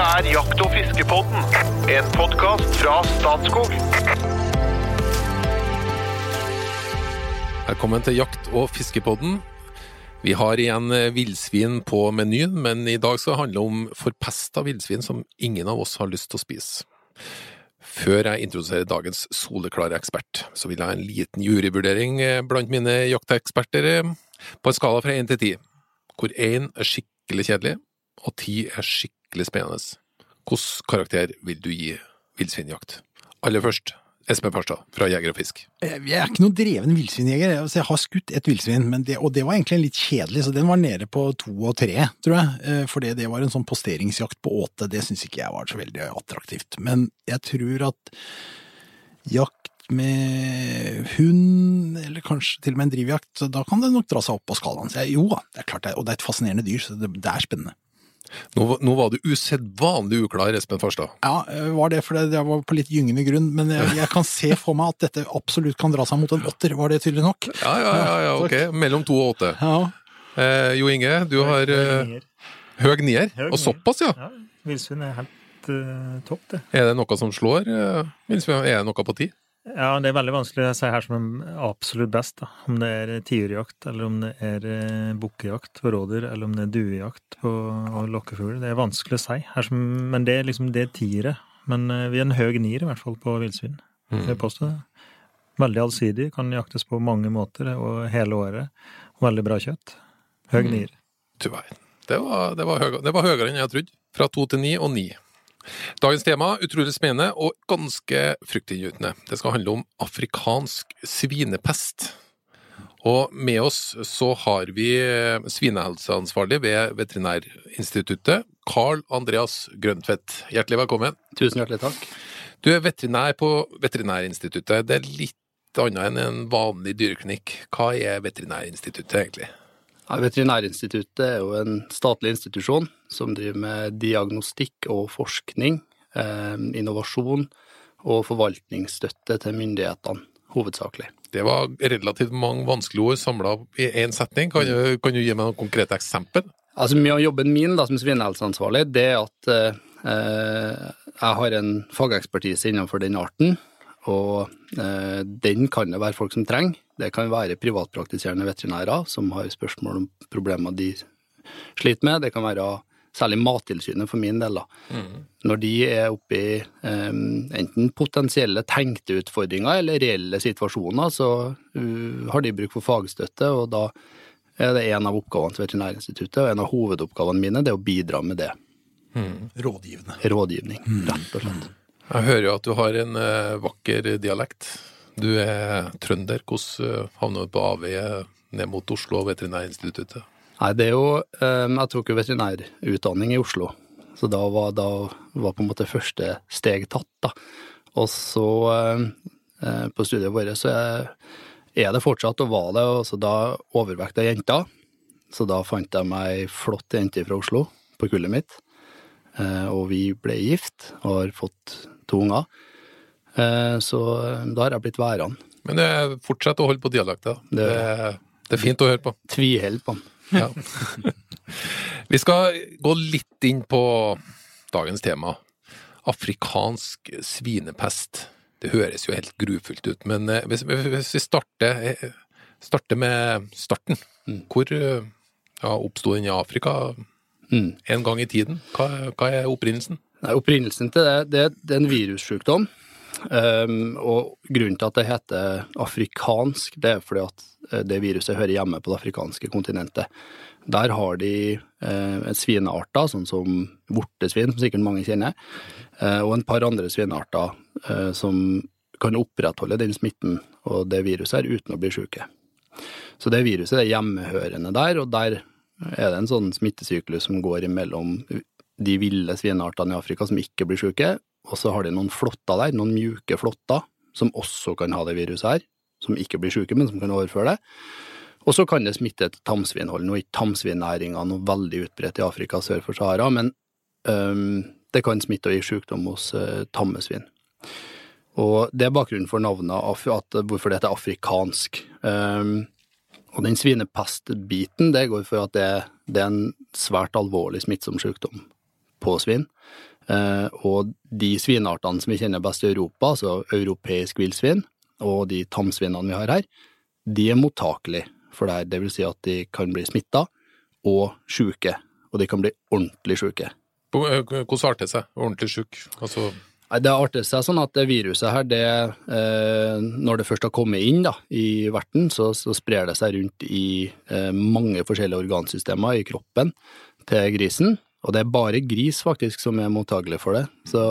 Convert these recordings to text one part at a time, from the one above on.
Dette er Jakt- og fiskepodden, en podkast fra Statskog. Velkommen til Jakt- og fiskepodden. Vi har igjen eh, villsvin på menyen, men i dag skal det handle om forpesta villsvin som ingen av oss har lyst til å spise. Før jeg introduserer dagens soleklare ekspert, så vil jeg ha en liten juryvurdering eh, blant mine jakteksperter eh, på en skala fra én til ti, hvor én er skikkelig kjedelig og ti er skikkelig spennende. Hvilken karakter vil du gi villsvinjakt? Aller først, Espen Farstad fra Jeger og Fisk. Jeg er ikke noen dreven villsvinjeger. Jeg har skutt et villsvin, og det var egentlig litt kjedelig, så den var nede på to og tre, tror jeg. Eh, Fordi det var en sånn posteringsjakt på åte, det syns ikke jeg var så veldig attraktivt. Men jeg tror at jakt med hund, eller kanskje til og med en drivjakt, da kan det nok dra seg opp på skalaen. Så jeg, jo da, det er klart det, og det er et fascinerende dyr, så det, det er spennende. Nå, var- nå var du usedvanlig uklar, Espen Farstad. Ja, eh, var det fordi jeg var på litt gyngende grunn, men jeg, jeg kan se for meg at dette absolutt kan dra seg mot en åtter. Var det tydelig nok? Ja, ja, ja, ja ok. Mellom to og åtte. Ja. Eh, jo Inge, du har eh, høg nier, og såpass, ja. Ja, villsvin er helt uh, topp, det. Er det noe som slår? uh, er det noe på ti? Ja, det er veldig vanskelig å si her som absolutt best, da. Om det er tiurjakt, eller om det er eh, bukkejakt på rådyr, eller om det er duejakt på lokkefugl. Det er vanskelig å si, her som, men det er liksom det er tiere. Men eh, vi er en høy nier, i hvert fall, på villsvin. Mm. Veldig allsidig, kan jaktes på mange måter og hele året. Veldig bra kjøtt. Høy Mm. nier. Du verden. Det var, det, det var høyere enn jeg trodde. Fra to til ni og ni. Dagens tema utrolig spennende og ganske fryktinngytende. Det skal handle om afrikansk svinepest. Og med oss så har vi eh, svinehelseansvarlig ved Veterinærinstituttet, Carl Andreas Grøntvedt. Hjertelig velkommen. Tusen hjertelig takk. Du er veterinær på Veterinærinstituttet. Det er litt annet enn en vanlig dyreklinikk. Hva er Veterinærinstituttet egentlig? Veterinærinstituttet er jo en statlig institusjon som driver med diagnostikk og forskning, eh, innovasjon og forvaltningsstøtte til myndighetene, hovedsakelig. Det var relativt mange vanskelige ord samla i én setning. Kan du, kan du gi meg noen konkrete eksempel? Altså, Mye av jobben min da, som svinehelseansvarlig, det er at eh, eh, jeg har en fagekspertise innenfor den arten, og eh, den kan det være folk som trenger. Det kan være privatpraktiserende veterinærer som har spørsmål om problemer de sliter med. Det kan være særlig Mattilsynet for min del. da. Når de er oppe i eh, enten potensielle tenkte utfordringer eller reelle situasjoner, så uh, har de bruk for fagstøtte, og da er det en av oppgavene til Veterinærinstituttet, og en av hovedoppgavene mine det er å bidra med det. Rådgivende. Rådgivning, rett og slett. Jeg hører jo at du har en eh, vakker dialekt. Du er trønder. Hvordan uh, havna du på avveie ned mot Oslo og Veterinærinstituttet? Nei, det er jo eh, Jeg tok jo veterinærutdanning i Oslo, så da var, da var på en måte første steg tatt, da. Og så, eh, eh, på studiet vårt, så er, det fortsatt, og var det, også da overvekta jenter. Så da fant jeg meg ei flott jente fra Oslo på kullet mitt, eh, og vi ble gift og har fått to unger. Eh, Så da har jeg blitt værende. Men fortsett å holde på dialekta. Det, Det- det er fint å høre på. Tviholder på den. Ja. Vi skal gå litt inn på dagens tema. Afrikansk svinepest. Det høres jo helt grufullt ut, men eh, hvis, hvis vi starter, eh, starter med starten Mm. Hvor eh, ja, oppsto den i Afrika Mm. en gang i tiden? Hva, hva er opprinnelsen? Nei, Opprinnelsen til det, det, det er en virussykdom. Um, og grunnen til at det heter afrikansk, det er fordi at eh, det viruset hører hjemme på det afrikanske kontinentet. Der har de eh, svinearter, sånn som vortesvin, som sikkert mange kjenner, eh, og en par andre svinearter eh, som kan opprettholde den smitten og det viruset her uten å bli syke. Så det viruset er hjemmehørende der, og der er det en sånn smittesyklus som går imellom de ville svineartene i Afrika som ikke blir syke, og så har de noen flåtter der, noen mjuke flåtter, som også kan ha det viruset her, som ikke blir syke, men som kan overføre det. Og så kan det smitte til tamsvinhold. Nå er ikke tamsvinnæringa noe veldig utbredt i Afrika sør for Sahara, men øhm, det kan smitte og gi sykdom hos øh, tammesvin. Og det er bakgrunnen for navnet, at, hvorfor det heter afrikansk. Um, og den svinepestbiten, det går for at det, det er en svært alvorlig smittsom sykdom på svin. Eh, og de svineartene som vi kjenner best i Europa, altså europeisk villsvin, og de tamsvinene vi har her, de er mottakelige for det her. Det vil si at de kan bli smitta og sjuke. Og de kan bli ordentlig sjuke. Hvordan arter det seg? Ordentlig sjuk? Altså, Det arter seg sånn at det viruset her, det, eh, når det først har kommet inn da, i verten, så, så sprer det seg rundt i eh, mange forskjellige organsystemer i kroppen til grisen. Og det er bare gris faktisk som er mottagelig for det. Så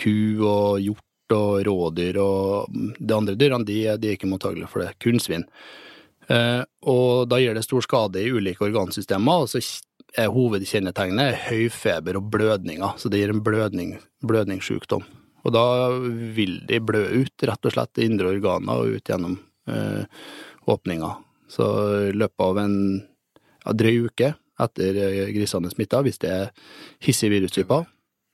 ku og hjort og rådyr og de andre dyrene, de, de er ikke mottagelige for det. Kun svin. Eh, og da gjør det stor skade i ulike organsystemer, og så er hovedkjennetegnet høy feber og blødninger, så det gir en blødning, blødningssykdom. Og da vil de blø ut, rett og slett, i indre organer og ut gjennom eh, åpninga. Så i løpet av en ja, drøy uke etter eh, grisene er smitta, hvis det er hissige virustyper,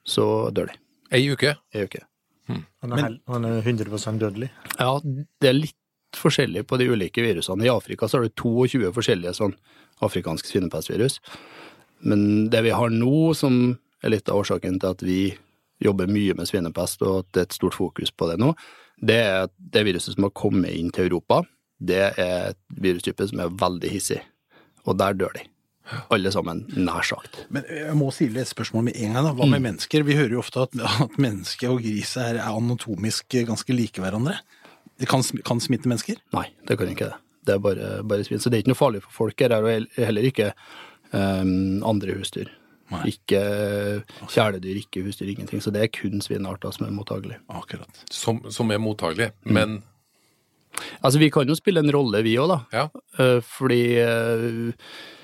så dør de. ei uke? Ei uke. Han er, hel- han er 100 dødelig. Ja, det er litt forskjellig på de ulike virusene. I Afrika så har du 22 forskjellige sånn afrikanske svinepestvirus. Men det vi har nå, som er litt av årsaken til at vi jobber mye med svinepest, og at det er et stort fokus på det nå, det er at det viruset som har kommet inn til Europa, det er et virustype som er veldig hissig. Og der dør de. Alle sammen, nær sagt. Men jeg må stille et spørsmål med en gang. da. Hva med mennesker? Vi hører jo ofte at, at menneske og gris er anatomisk ganske like hverandre. Det kan, kan smitte mennesker? Nei, det kan ikke det. Det er bare, bare svin. Så det er ikke noe farlig for folk her, og hel- heller ikke um, andre husdyr. Nei. Ikke kjæledyr, ikke husdyr, ingenting. Så det er kun svinarter som er mottagelige. Akkurat. Som, som er mottagelig. Men Altså, vi kan jo spille en rolle, vi òg, da. ja, Eh, Fordi eh,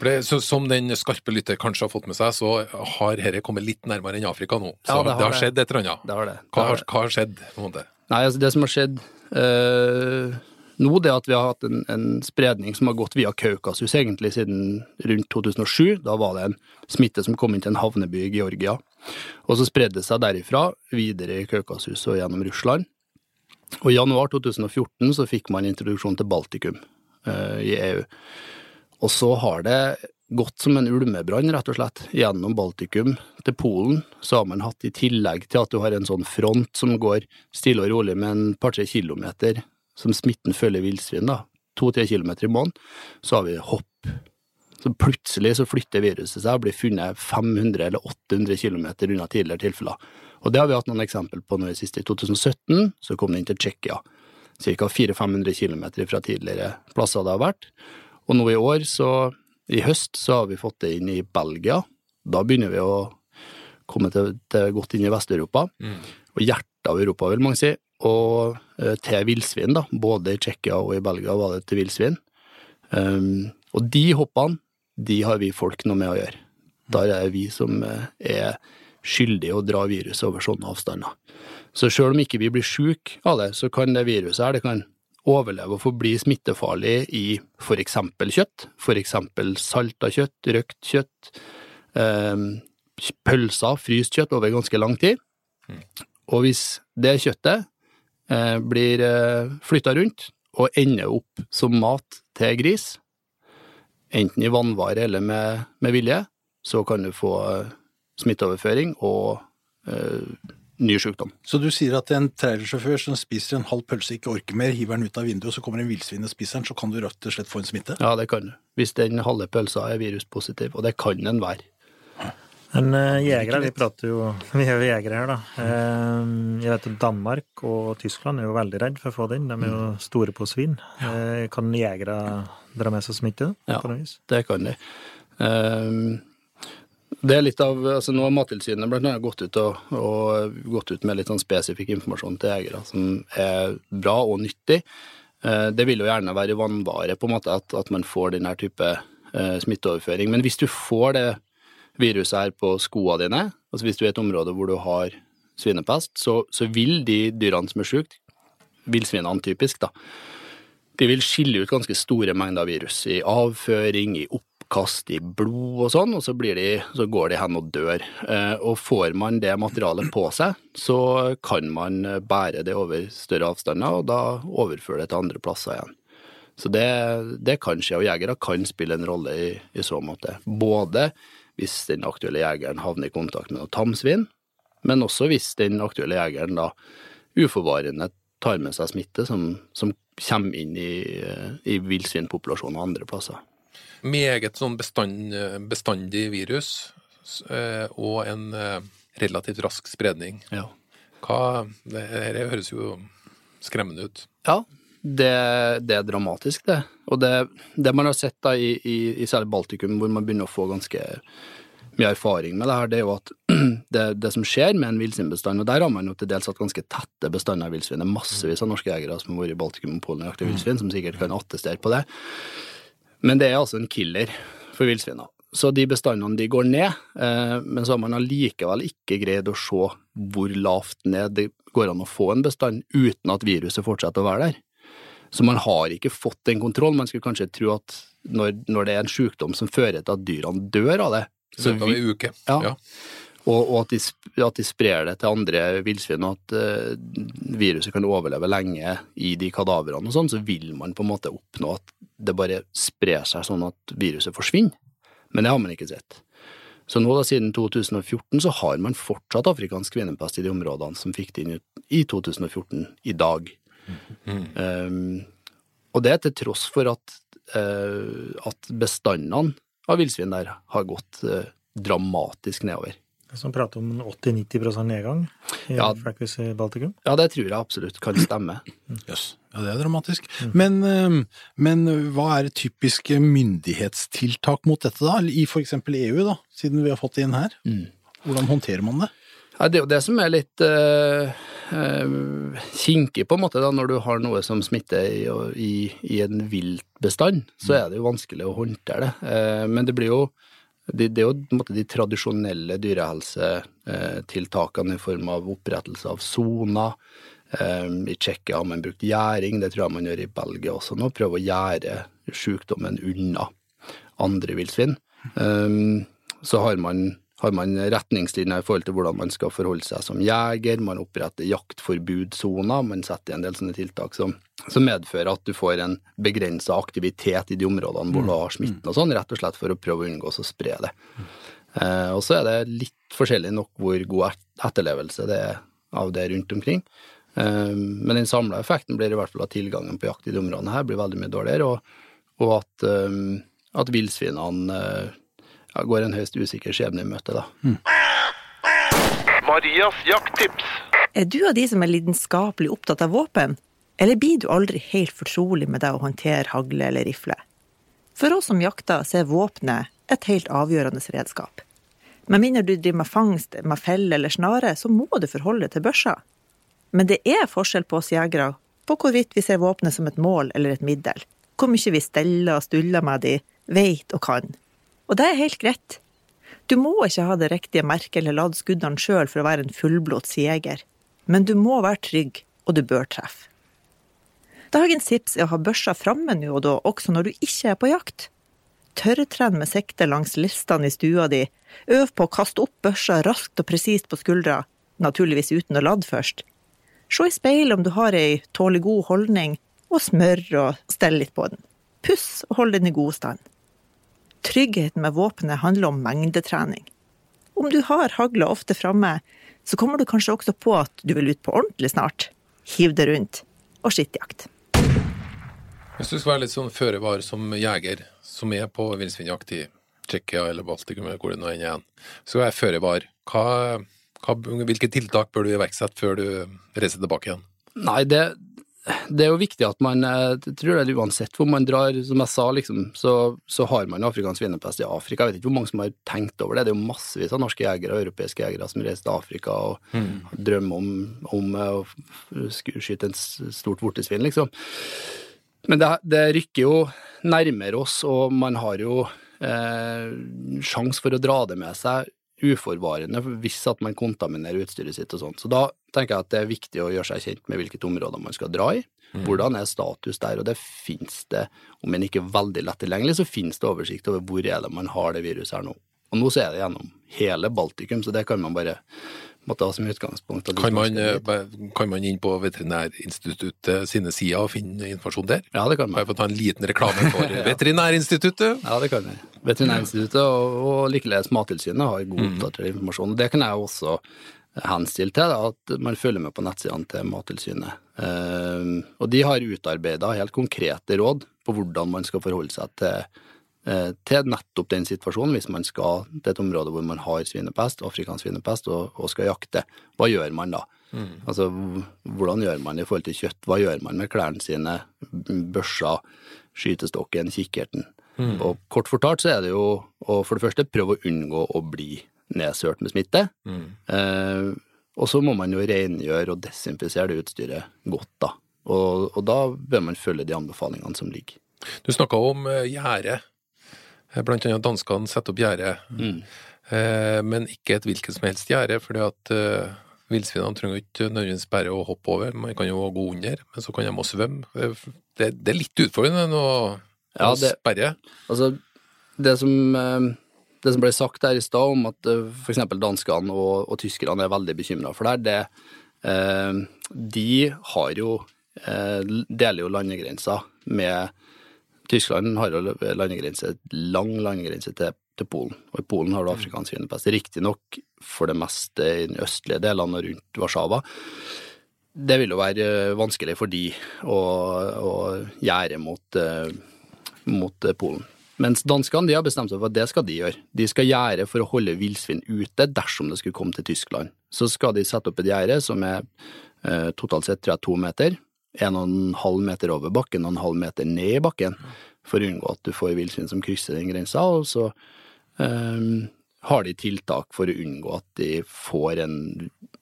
for det, så, som den skarpe lytter kanskje har fått med seg, så har dette kommet litt nærmere enn Afrika nå. Så Ja, det det har har, det. skjedd et eller annet. det har det. Hva har har, hva har skjedd? på en måte? Nei, altså det som har skjedd eh, nå, det er at vi har hatt en, en spredning som har gått via Kaukasus egentlig siden rundt 2007. Da var det en smitte som kom inn til en havneby i Georgia. Og så spredde det seg derifra videre i Kaukasus og gjennom Russland. Og i januar 2014 så fikk man introduksjon til Baltikum eh, i EU. Og så har det gått som en ulmebrann, rett og slett, gjennom Baltikum til Polen. Så har man hatt, i tillegg til at du har en sånn front som går stille og rolig med en par-tre kilometer, som smitten følger villsvin, da, to-tre kilometer i måneden, så har vi hopp. Så plutselig så flytter viruset seg og blir funnet 500 eller 800 kilometer unna tidligere tilfeller. Og det har vi hatt noen eksempel på nå i siste. I 2017 så kom det inn til Tsjekkia. Ca. 400-500 kilometer fra tidligere plasser det har vært. Og nå i år, så i høst, så har vi fått det inn i Belgia. Da begynner vi å komme til, til godt inn i Vest-Europa. Og hjertet av Europa, vil mange si. Og eh, til villsvin, da. Både i Tsjekkia og i Belgia var det til villsvin. Um, og de hoppene, de har vi folk noe med å gjøre. Der er vi som eh, er skyldige å dra viruset over sånne avstander. Så selv om ikke vi blir syke av det, så kan det viruset her det kan overleve og forbli smittefarlig i for eksempel kjøtt, for eksempel salta kjøtt, røkt kjøtt, eh, pølser, fryst kjøtt over ganske lang tid. Og hvis det kjøttet eh, blir eh, flytta rundt og ender opp som mat til gris, enten i vannvare eller med, med vilje, så kan du få eh, smitteoverføring og eh, ny sykdom. Så du sier at en trailersjåfør som spiser en halv pølse ikke orker mer, hiver den ut av vinduet, og så kommer en villsvin og spiser den, så kan du rett og slett få en smitte? Ja, det kan du. Hvis den halve pølsa er viruspositiv, og det kan den være. Men eh, jegere, vi prater jo Vi er jo jegere her, da. Eh, jeg vet at Danmark og Tyskland er jo veldig redd for å få den. De er jo store på svin. Eh, kan jegere dra med seg smitte Ja. på noe vis? Det kan de. Ehm, det er litt av, altså Nå har Mattilsynet blant annet gått ut, og, og gått ut med litt sånn spesifikk informasjon til jegere som er bra og nyttig. Eh, det vil jo gjerne være vannvare, på en måte, at, at man får denne type eh, smitteoverføring. Men hvis du får det viruset her på skoene dine, altså hvis du er i et område hvor du har svinepest, så, så vil de dyrene som er sjuke, villsvinene typisk, da, de vil skille ut ganske store mengder virus i avføring, i oppkast, i blod og sånn, og så, de, så går de hen og dør. Eh, og får man det materialet på seg, så kan man eh, bære det over større avstander, og da overføre det til andre plasser igjen. Så det, det kan skje, og jegere kan spille en rolle i, i så måte. Både hvis den aktuelle jegeren havner i kontakt med noe tamsvin, men også hvis den aktuelle jegeren da uforvarende tar med seg smitte som, som kommer inn i, i villsvinpopulasjoner andre plasser. Meget sånn bestand, bestandig virus eh, og en eh, relativt rask spredning. Ja. Hva, det, det høres jo skremmende ut. Ja, det, det er dramatisk, det. Og det, det man har sett da i, i, i særlig Baltikum, hvor man begynner å få ganske mye erfaring med det her, det er jo at det, det som skjer med en villsvinbestand, og der har man jo til dels hatt ganske tette bestander av villsvin. Det er massevis av norske jegere som har vært i Baltikum og Polen og jakta villsvin, som sikkert kan attestere på det. Men det er altså en killer for villsvina. Så de bestandene de går ned, eh, men så har man allikevel ikke greid å se hvor lavt ned det går an å få en bestand uten at viruset fortsetter å være der. Så man har ikke fått den kontroll. Man skulle kanskje tro at når, når det er en sykdom som fører til at dyrene dør av det, Så, av vi- uke. Ja. Ja. Og, og at, de, at de sprer det til andre villsvin, og at uh, viruset kan overleve lenge i de kadaverene og sånn, så vil man på en måte oppnå at det bare sprer seg sånn at viruset forsvinner. Men det har man ikke sett. Så nå da, siden 2014 så har man fortsatt afrikansk svinepest i de områdene som fikk det inn i 2014, i dag. Um, og det er til tross for at, uh, at bestandene av villsvin der har gått uh, dramatisk nedover. Som prater om 80-90% nedgang i Ja. Frequency Balticum? Baltikum. Ja, det tror jeg absolutt kan stemme. Jøss. Ja, det er dramatisk. Men, eh, men hva er typiske myndighetstiltak mot dette, da? I for eksempel EU, da, siden vi har fått det inn her? Hvordan håndterer man det? Ja, det er jo det som er litt uh, kinkig, på en måte, da, når du har noe som smitter i, i, i en viltbestand, så er det jo vanskelig å håndtere det. Eh, men det blir jo det, det er jo måte, de tradisjonelle dyrehelsetiltakene i form av opprettelse av soner. Eh, I Tsjekkia har man brukt gjæring, det tror jeg man gjør i Belgia også nå. Prøve å gjære sykdommen unna andre villsvin. Eh, Så har man, har man retningslinjer i forhold til hvordan man skal forholde seg som jeger. Man oppretter jaktforbudssoner, Man setter i en del sånne tiltak som, som medfører at du får en begrensa aktivitet i de områdene hvor du har smitten og sånn, rett og slett for å prøve å unngå å spre det. Eh, og så er det litt forskjellig nok hvor god etterlevelse det er av det rundt omkring. Eh, men den samla effekten blir i hvert fall at tilgangen på jakt i de områdene her blir veldig mye dårligere, og, og at, eh, at villsvinene eh, ja, går en høyst usikker skjebne i møte, da. Marias jakttips. Er du av de som er lidenskapelig opptatt av våpen, eller blir du aldri helt fortrolig med det å håndtere hagle eller rifle? For oss som jakter, så er våpenet et helt avgjørende redskap. Med mindre du driver med fangst med felle eller snare, så må du forholde deg til børsa. Men det er forskjell på oss jegere på hvorvidt vi ser våpenet som et mål eller et middel, hvor mye vi steller og stuller med de, veit og kan. Og det er helt greit. Du må ikke ha det riktige merket eller lade skuddene sjøl for å være en fullblods jeger, men du må være trygg, og du bør treffe. Dagens tips er å ha børsa framme nå og da, også når du ikke er på jakt. Tørrtren med sikte langs listene i stua di, øv på å kaste opp børsa raskt og presist på skuldra, naturligvis uten å lade først. Se i speilet om du har ei tålelig god holdning, og smør og stell litt på den. Puss og hold den i god stand. Tryggheten med våpenet handler om mengdetrening. Om du har hagla ofte framme, så kommer du kanskje også på at du vil ut på ordentlig snart. Hiv det rundt, og skittjakt. Hvis du skal være litt sånn føre var som jeger, som er på villsvinjakt i Tsjekkia eller Baltikum, eller hvor det nå enn er, igjen, så er føre var. Hva, hva, hvilke tiltak bør du iverksette før du reiser tilbake igjen? Nei, det, det er jo viktig at man eh, Jeg tror det er uansett hvor man drar, som jeg sa, liksom, så, så har man afrikansk svinepest i Afrika. Jeg vet ikke hvor mange som har tenkt over det. Det er jo massevis av norske jegere og europeiske jegere som reiser til Afrika og drømmer om, om eh, å skyte en stort vortesvin, liksom. Men det, det rykker jo nærmere oss, og man har jo eh, sjanse for å dra det med seg uforvarende hvis at man kontaminerer utstyret sitt og sånn. Så da tenker jeg at det er viktig å gjøre seg kjent med hvilket område man skal dra i. Hvordan er status der, og det finnes det, om en ikke veldig lett tilgjengelig, så finnes det oversikt over hvor er det man har det viruset her nå. Og nå så er det gjennom hele Baltikum, så det kan man bare, måtte ha som utgangspunkt Kan man, eh, kan man inn på Veterinærinstituttet sine sider og finne informasjon der? Ja, det kan man. Kan jeg få ta en liten reklame for Veterinærinstituttet? Ja, det kan vi. Veterinærinstituttet og, og likeledes Mattilsynet har god oppdatert informasjon. Det kan jeg også henstille til, da, at man følger med på nettsidene til Mattilsynet. Eh, og de har utarbeida helt konkrete råd på hvordan man skal forholde seg til, til nettopp den situasjonen hvis man skal til et område hvor man har svinepest, afrikansk svinepest, og, og skal jakte. Hva gjør man da? Altså, hvordan gjør man i forhold til kjøtt? Hva gjør man med klærne sine, børsa, skytestokken, kikkerten? Og kort fortalt så er det jo å for det første prøve å unngå å bli nedsølt med smitte. Eh, og så må man jo rengjøre og desinfisere det utstyret godt, da. Og, og da bør man følge de anbefalingene som ligger. Du snakka om gjerdet. Eh, Blant annet danskene setter opp gjerde, Mm. eh, men ikke et hvilket som helst gjerde, fordi at eh, villsvinene trenger ikke nødvendigvis bare å hoppe over, man kan jo gå under, men så kan de også svømme. Eh, Det, det er litt utfordrende å, Ja, å sperre. Altså, det som, eh, det som ble sagt her i stad om at f.eks. danskene og, og tyskerne er veldig bekymra for det, det eh, De har jo eh, deler jo landegrensa med Tyskland har landegrense, lang landegrense til, til Polen, og i Polen har du afrikansk svinepest. Riktignok for det meste i den østlige delene og rundt Warszawa. Det vil jo være eh, vanskelig for de å, å gjøre mot, eh, mot eh, Polen. Mens danskene de har bestemt seg for at det skal de gjøre. De skal gjerde for å holde villsvin ute dersom det skulle komme til Tyskland. Så skal de sette opp et gjerde som er totalt sett tror jeg, to meter. En og en halv meter over bakken og en halv meter ned i bakken, for å unngå at du får villsvin som krysser den grensa. Og så um, har de tiltak for å unngå at de får en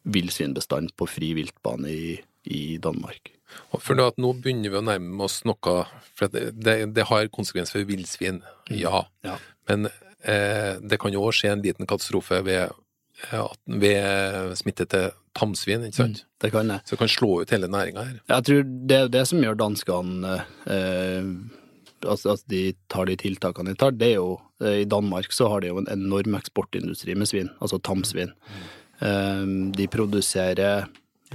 villsvinbestand på fri viltbane i, i Danmark. Og For at nå begynner vi å nærme oss noe For det, det, det har konsekvenser for villsvin, ja. Ja. Men eh, det kan jo også skje en liten katastrofe ved, ved smitte til tamsvin, ikke sant? Det kan det. Så det kan slå ut hele næringa her. Jeg tror det er det som gjør danskene eh, altså at de tar de tiltakene de tar. Det er jo eh, I Danmark så har de jo en enorm eksportindustri med svin, altså tamsvin. Eh, de produserer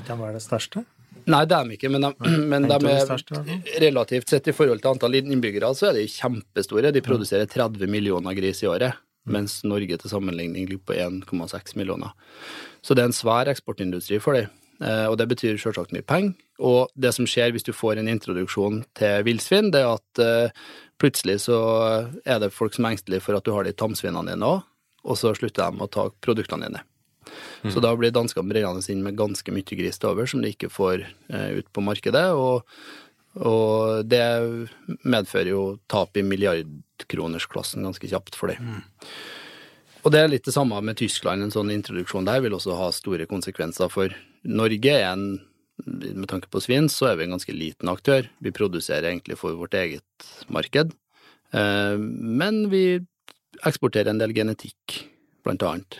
Kan er det største? Nei, det er de ikke, men de, men de de er relativt sett i forhold til antall innbyggere, så er de kjempestore. De produserer 30 millioner gris i året, mens Norge til sammenligning ligger på 1,6 millioner. Så det er en svær eksportindustri for dem. Eh, Og det betyr selvsagt mye penger. Og det som skjer hvis du får en introduksjon til villsvin, det er at eh, plutselig så er det folk som er engstelige for at du har de tamsvinene dine òg, og så slutter de å ta produktene dine. Så da blir danskene brennende inn med ganske mye gris til over som de ikke får eh, ut på markedet. Og, og det medfører jo tap i milliardkronersklassen ganske kjapt for dem. Og det er litt det samme med Tyskland. En sånn introduksjon der vil også ha store konsekvenser for Norge. er en med tanke på svin, så er vi en ganske liten aktør. Vi produserer egentlig for vårt eget marked. Eh, Men vi eksporterer en del genetikk, blant annet.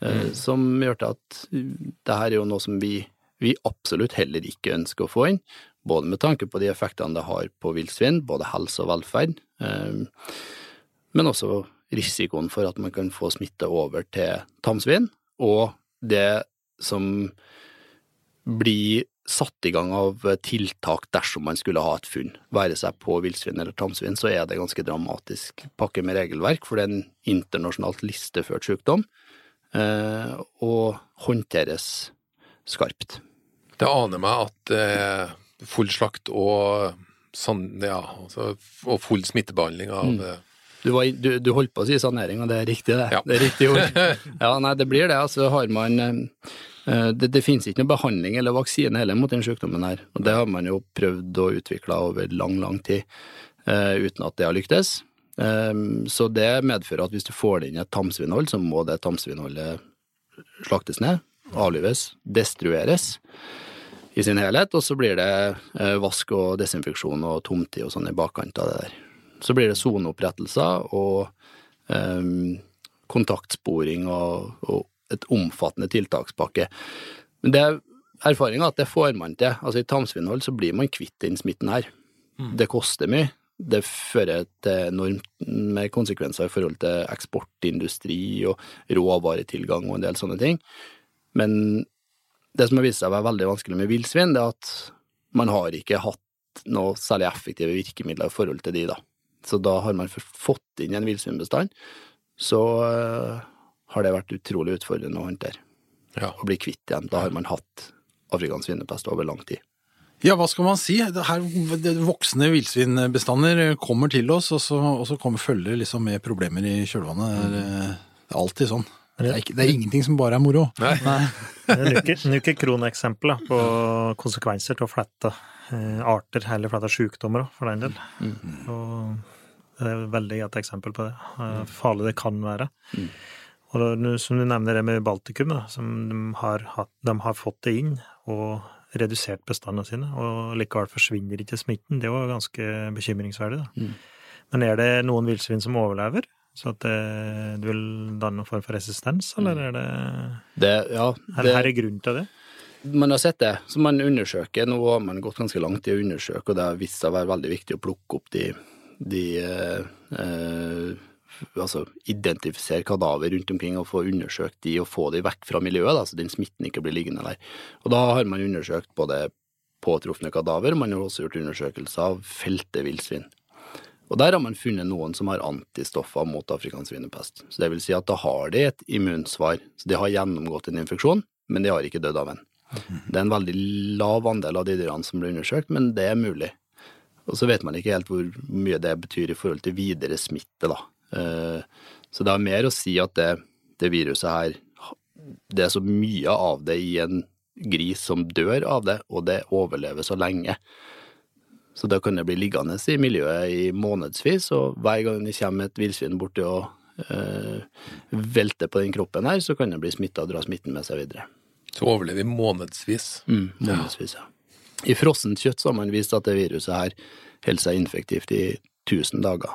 Eh, Som gjør til at det her er jo noe som vi, vi absolutt heller ikke ønsker å få inn. Både med tanke på de effektene det har på villsvin, både helse og velferd, eh, men også risikoen for at man kan få smitte over til tamsvin, og det som blir satt i gang av tiltak dersom man skulle ha et funn, være seg på villsvin eller tamsvin, så er det ganske dramatisk pakke med regelverk, for det er en internasjonalt listeført sykdom, eh, og håndteres skarpt. Det aner meg at eh, full slakt og, sånn, ja, altså, og full smittebehandling av Mm. eh, Du, var, du, du holdt på å si sanering, og det er riktig, det. Ja. Det er riktig ord. Ja, nei, det blir det. Altså har man eh, Det, det finnes ikke noe behandling eller vaksine heller mot den sykdommen her. Og det har man jo prøvd å utvikle over lang, lang tid eh, uten at det har lyktes. Så det medfører at hvis du får inn et tamsvinhold, så må det tamsvinholdet slaktes ned, avlives, destrueres i sin helhet, og så blir det eh, vask og desinfeksjon og tomtid og sånn i bakkant av det der. Så blir det soneopprettelser og um, kontaktsporing og, og et omfattende tiltakspakke. Men det er erfaringa at det får man til. Altså I tamsvinhold så blir man kvitt den smitten her. Det koster mye. Det fører til enormt med konsekvenser i forhold til eksportindustri og råvaretilgang og en del sånne ting. Men det som har vist seg å være veldig vanskelig med villsvin, det er at man har ikke hatt noe særlig effektive virkemidler i forhold til de, da. Så da har man fått inn en villsvinbestand, så eh, har det vært utrolig utfordrende å håndtere. Ja. Å bli kvitt igjen. Da har man hatt afrikansk svinepest over lang tid. Ja, hva skal man si? Det her, det voksne villsvinbestander kommer til oss, og så, og så kommer følger liksom med problemer i kjølvannet. Det er, eh, det er alltid sånn. Det er, ikke, det er ingenting som bare er moro. Nei. Det er nok et- et kroneksempel på konsekvenser til å flette eh, arter eller flette sykdommer, for den del. Og det er et veldig godt eksempel på det. eh, farlig det kan være. Og nå som du nevner det med Baltikum, da, som de har, hatt, de har fått det inn og redusert bestandene sine, og likevel forsvinner ikke smitten. Det var ganske bekymringsverdig. Da. Men er det noen villsvin som overlever? Så at det, du vil danne noen form for resistens, eller er det Det, ja, er det er grunnen til det? Man har sett det, så man undersøker. Nå har man gått ganske langt i å undersøke, og det har vist seg å være veldig viktig å plukke opp de, de eh, eh, Altså identifisere kadaver rundt omkring og få undersøkt de og få de vekk fra miljøet, da, så den smitten ikke blir liggende der. Og da har man undersøkt både påtrufne kadaver, man har også gjort undersøkelser av felte villsvin. Og der har man funnet noen som har antistoffer mot afrikansk svinepest. Så det vil si at da har de et immunsvar. Så de har gjennomgått en infeksjon, men de har ikke dødd av en. Det er en veldig lav andel av de dyrene som blir undersøkt, men det er mulig. Og så vet man ikke helt hvor mye det betyr i forhold til videre smitte, da. Eh, Så det har mer å si at det, det viruset her, det er så mye av det i en gris som dør av det, og det overlever så lenge. Så da kan det bli liggende i miljøet i månedsvis, og hver gang det kommer et villsvin borti og øh, velter på den kroppen her, så kan det bli smitta og dra smitten med seg videre. Så overlever vi månedsvis. Mm, månedsvis, ja. I frossent kjøtt så har man vist at det viruset her holder seg infektivt i 1000 dager.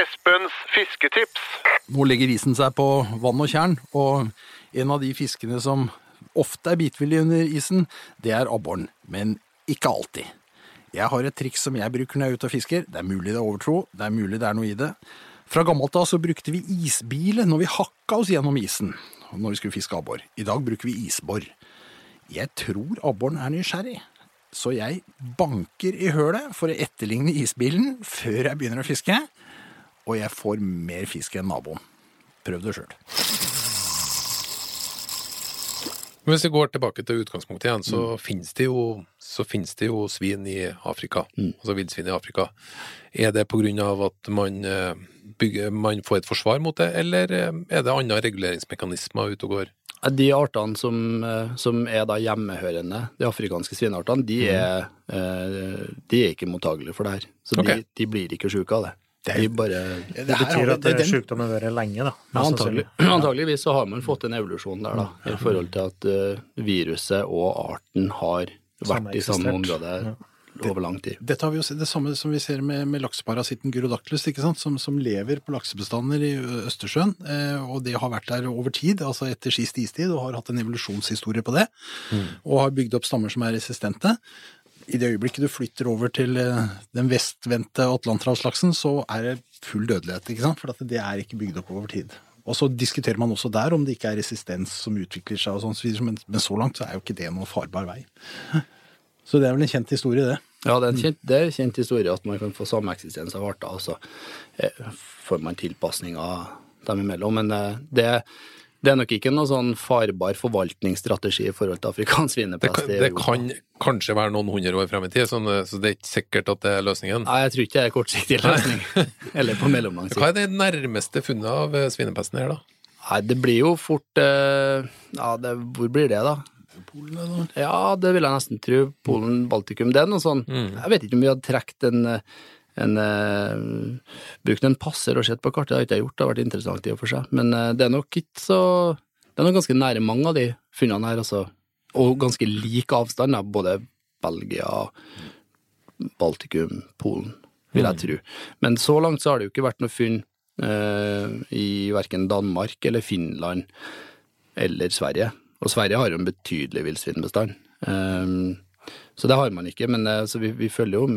Espens fisketips. Nå legger isen seg på vann og tjern, og en av de fiskene som ofte er bitvillig under isen, det er abboren, men ikke alltid. Jeg har et triks som jeg bruker når jeg er ute og fisker. Det er mulig det er overtro, det er mulig det er noe i det. Fra gammelt av så brukte vi isbile når vi hakka oss gjennom isen når vi skulle fiske abbor. I dag bruker vi isbor. Jeg tror abboren er nysgjerrig, så jeg banker i hølet for å etterligne isbilen før jeg begynner å fiske, og jeg får mer fisk enn naboen. Prøv det sjøl. Men hvis vi går tilbake til utgangspunktet igjen, så, Mm. finnes, det jo, så finnes det jo svin i Afrika, altså villsvin i Afrika. Er det av at man, eh, bygger, man får et forsvar mot det, eller eh, er det andre reguleringsmekanismer ute og går? De artene som, eh, som er hjemmehørende, de afrikanske svineartene, de er, eh, de er ikke mottagelige for det her. Så okay. de, de blir ikke sjuke av det. Det er- bare Det betyr at det det, sykdommen har vært lenge, da. Ja, antagelig, antageligvis så har man fått en evolusjon der, da, i forhold til at uh, viruset og arten har vært i samme område ja. over lang tid. Dette har vi jo sett, det samme som vi ser med, med lakseparasitten Gyrodactylus. Som, som lever på laksebestander i Østersjøen. Eh, og det har vært der over tid, altså etter sist istid, og har hatt en evolusjonshistorie på det. Og har bygd opp stammer som er resistente. I det øyeblikket du flytter over til eh, den vestvendte atlanterhavslaksen, så er det full dødelighet, ikke sant? For det er ikke bygd opp over tid. Og så diskuterer man også der om det ikke er resistens som utvikler seg, og sånn, men, men så langt så er jo ikke det noen farbar vei. Så det er vel en kjent historie, det. Ja, det er en kjent, er en kjent historie at man kan få sameksistens av arter, og så eh, får man tilpasninger dem imellom. Men eh, det, det er nok ikke noe sånn farbar forvaltningsstrategi i forhold til afrikansk Det svinepest. kan, i det kan kanskje være noen hundre år frem i tid, sånn, eh, så det er ikke sikkert at det er løsningen. Nei, jeg tror ikke det er kortsiktig løsning. Eller på mellomlang sikt. Hva er det nærmeste funnet av eh, svinepesten her, da? Nei, det blir jo fort eh, Ja, det, hvor blir det, da? Polen, eller? Ja, det vil jeg nesten tro. Polen, Baltikum. Det er noe sånn Jeg vet ikke om vi hadde trukket en, en eh, Brukt en passer og sett på kartet, det har ikke jeg gjort, det har vært interessant i og for seg. Men eh, det er nok ikke så Det er nok ganske nære mange av de funnene her, altså. Og ganske lik avstand, da. både Belgia, Baltikum, Polen, vil jeg tro. Men så langt så har det jo ikke vært noe funn eh, i verken Danmark eller Finland eller Sverige. Og Sverige har jo en betydelig villsvinbestand. Um, så det har man ikke, men eh, så vi, vi følger jo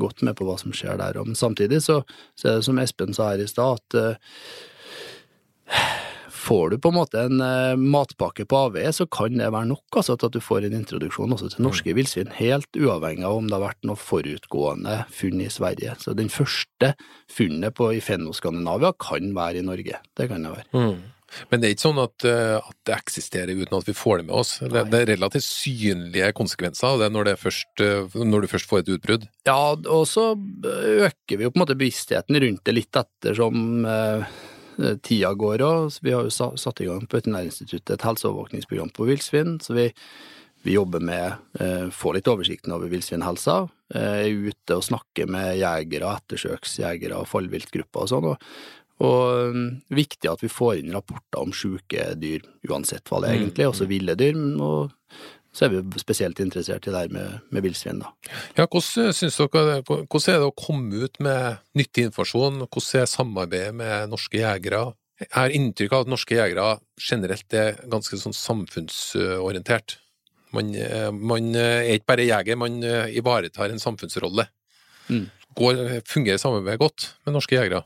godt med på hva som skjer der. Men samtidig så, så er det som Espen sa her i stad, at uh, får du på en måte en uh, matpakke på avveie, så kan det være nok altså, at du får en introduksjon også til norske villsvin, helt uavhengig av om det har vært noe forutgående funn i Sverige. Så den første funnet på, i Fenno-Skandinavia kan være i Norge. Det kan det være. Mm. Men det er ikke sånn at, eh, at det eksisterer uten at vi får det med oss. Det, det er relativt synlige konsekvenser det når, det først, eh, når du først får et utbrudd. Ja, og så øker vi jo på en måte bevisstheten rundt det litt ettersom eh, tida går òg. Vi har jo satt i gang på Veterinærinstituttet et helseovervåkningsprogram på villsvin, så vi, vi jobber med eh, få litt oversikten over villsvinhelsa. Eh, er ute og snakker med jegere, ettersøksjegere og fallviltgrupper og sånn. Og, og mm, viktig at vi får inn rapporter om syke dyr, uansett hva det er egentlig, også ville dyr. Og så er vi spesielt interessert i det her med, med villsvin. Ja, hvordan, dere, hvordan er det å komme ut med nyttig informasjon? Hvordan er samarbeidet med norske jegere? Jeg har inntrykk av at norske jegere generelt er ganske sånn samfunnsorientert. Man, eh, man er ikke bare jeger, man eh, ivaretar en samfunnsrolle. Mm. Går, fungerer samarbeidet godt med norske jegere?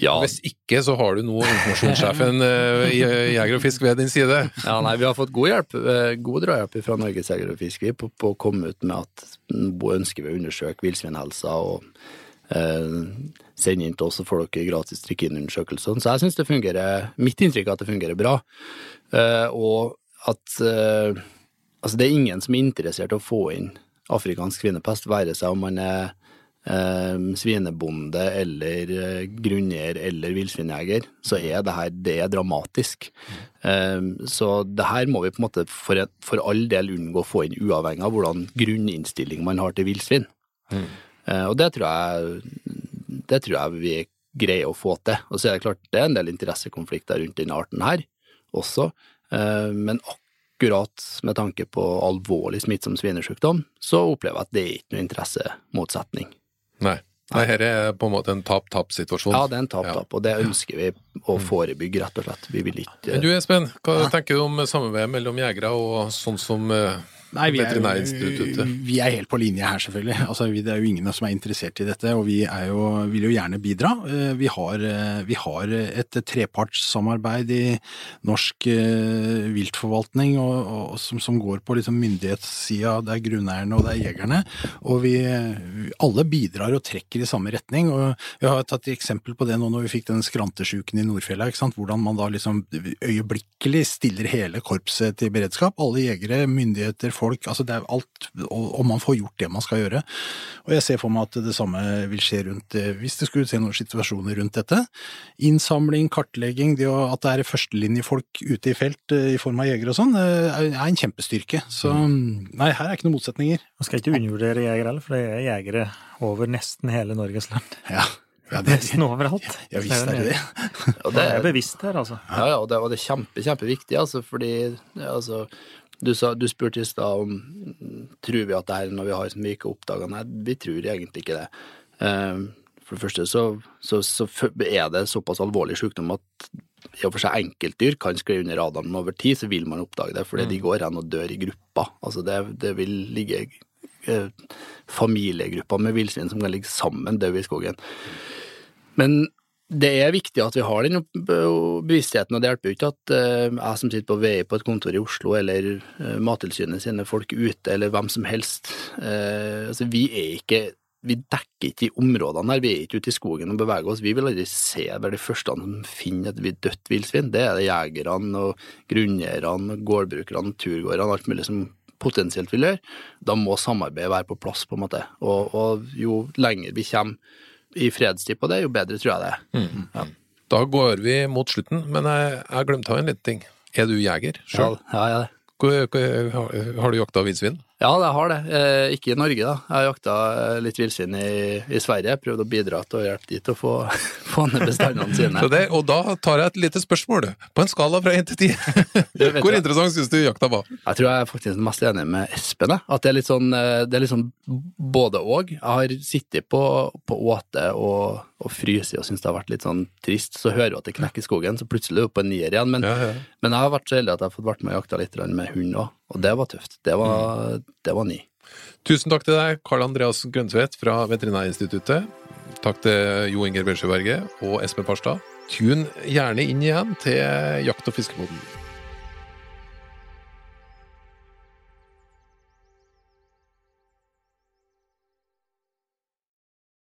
Ja, Hvis ikke, så har du nå informasjonssjefen eh, i Jeger og Fisk ved din side. Ja, nei, Vi har fått god hjelp, eh, god drahjelp fra Norges Jeger- og Fiskeri på, på å komme ut med at nå ønsker vi å undersøke villsvinhelsa og eh, sende inn til oss, så får dere gratis trikkeundersøkelser. Så jeg syns det fungerer Mitt inntrykk er at det fungerer bra. Eh, og at eh, altså det er ingen som er interessert i å få inn afrikansk svinepest, være seg om man er eh, svinebonde eller eh, grunneier eller villsvinjeger, så er det her det er dramatisk. Eh, så det her må vi på en måte for, for all del unngå å få inn, uavhengig av hvordan grunninnstilling man har til villsvin. Eh, og det tror jeg det tror jeg vi greier å få til. Og så er det klart det er en del interessekonflikter rundt denne arten her også, eh, men akkurat med tanke på alvorlig smittsom svinesjukdom, så opplever jeg at det er ikke noe interessemotsetning. Nei. Nei, her er på en måte en tap-tap-situasjon. Ja, det er en tap-tap, Ja. og det ønsker vi å forebygge, rett og slett. Vi vil ikke Men du Espen, hva tenker du om samarbeidet mellom jegere og sånn som eh, Nei, vi er, jo, vi er helt på linje her, selvfølgelig. Altså, vi, det er jo ingen som er interessert i dette, og vi er jo, vil jo gjerne bidra. Eh, Vi har, eh, vi har et trepartssamarbeid i norsk eh, viltforvaltning og, og, som, som går på liksom myndighetssida. Det er grunneierne og det er jegerne. Og vi, alle bidrar og trekker i samme retning. og Vi har tatt et eksempel på det nå når vi fikk den skrantesjuken i Nordfjella. Hvordan man da liksom øyeblikkelig stiller hele korpset til beredskap. Alle jegere, myndigheter, folk. altså det er alt, og, man får gjort det man skal gjøre. Og jeg ser for meg at det samme vil skje rundt, eh, hvis det skulle se noen situasjoner rundt dette. Innsamling, kartlegging, det at det er førstelinjefolk ute i felt eh, i form av jegere og sånn, eh, er en kjempestyrke. Så nei, her er ikke noen motsetninger. Man skal ikke undervurdere jegere heller, for det er jegere over nesten hele Norges land. Ja, ja det, Nesten overalt. ja visst er det det. Og Det er bevisst her, altså. Ja, ja, og det, og det er kjempe, kjempeviktig, altså, fordi ja, altså, du, sa, du spurte i stad om mm, tror vi at det er noe vi har som vi ikke har oppdaga. Nei, vi tror egentlig ikke det. Eh, for det første så, så, så er det såpass alvorlig sykdom at i og for seg enkeltdyr kan skli under radaren, men over tid så vil man oppdage det, fordi de går hen og dør i grupper. Altså det, det vil ligge eh, familiegrupper med villsvin som kan ligge sammen døde i skogen. Men det er viktig at vi har den bevisstheten, og det hjelper jo ikke at eh, jeg som sitter på VI på et kontor i Oslo, eller eh, Mattilsynet sine folk ute, eller hvem som helst. eh, altså, vi er ikke vi dekker ikke de områdene her, vi er ikke ute i skogen og beveger oss. Vi vil aldri se være de første som finner et dødt villsvin. Det er det jegerne og grunneierne, gårdbrukerne, turgåerne, alt mulig som potensielt vil gjøre. Da må samarbeidet være på plass, på en måte. Og, og jo lenger vi kommer i fredstid på det, jo bedre tror jeg det er. Ja. Da går vi mot slutten, men jeg, jeg glemte en liten ting. Er du jeger Ja, ja, ja. Har, har du jakta villsvin? Ja, jeg har det. Eh, ikke i Norge, da. Jeg har jakta eh, litt villsvin i, i Sverige. Prøvd å bidra til å hjelpe de til å få, få ned bestandene sine. Så det, og da tar jeg et lite spørsmål, på en skala fra én til ti. Hvor jeg. interessant syns du jakta var? Jeg tror jeg er faktisk mest enig med Espen. At det er litt sånn, eh, det er litt sånn både og. Jeg har sittet på, på åte og, og fryst og syns det har vært litt sånn trist. Så hører du at det knekker i skogen, så plutselig er du på en nier igjen. Men, Ja, ja. men jeg har vært så heldig at jeg har fått vært med og jakta litt med hund òg, og det var tøft. Det var, det var ny. Tusen takk til deg, Karl Andreas Grøntvedt fra Veterinærinstituttet. Takk til Jo Inger Bjørsjøberget og Espen Farstad. Tune gjerne inn igjen til Jakt- og fiskepodden.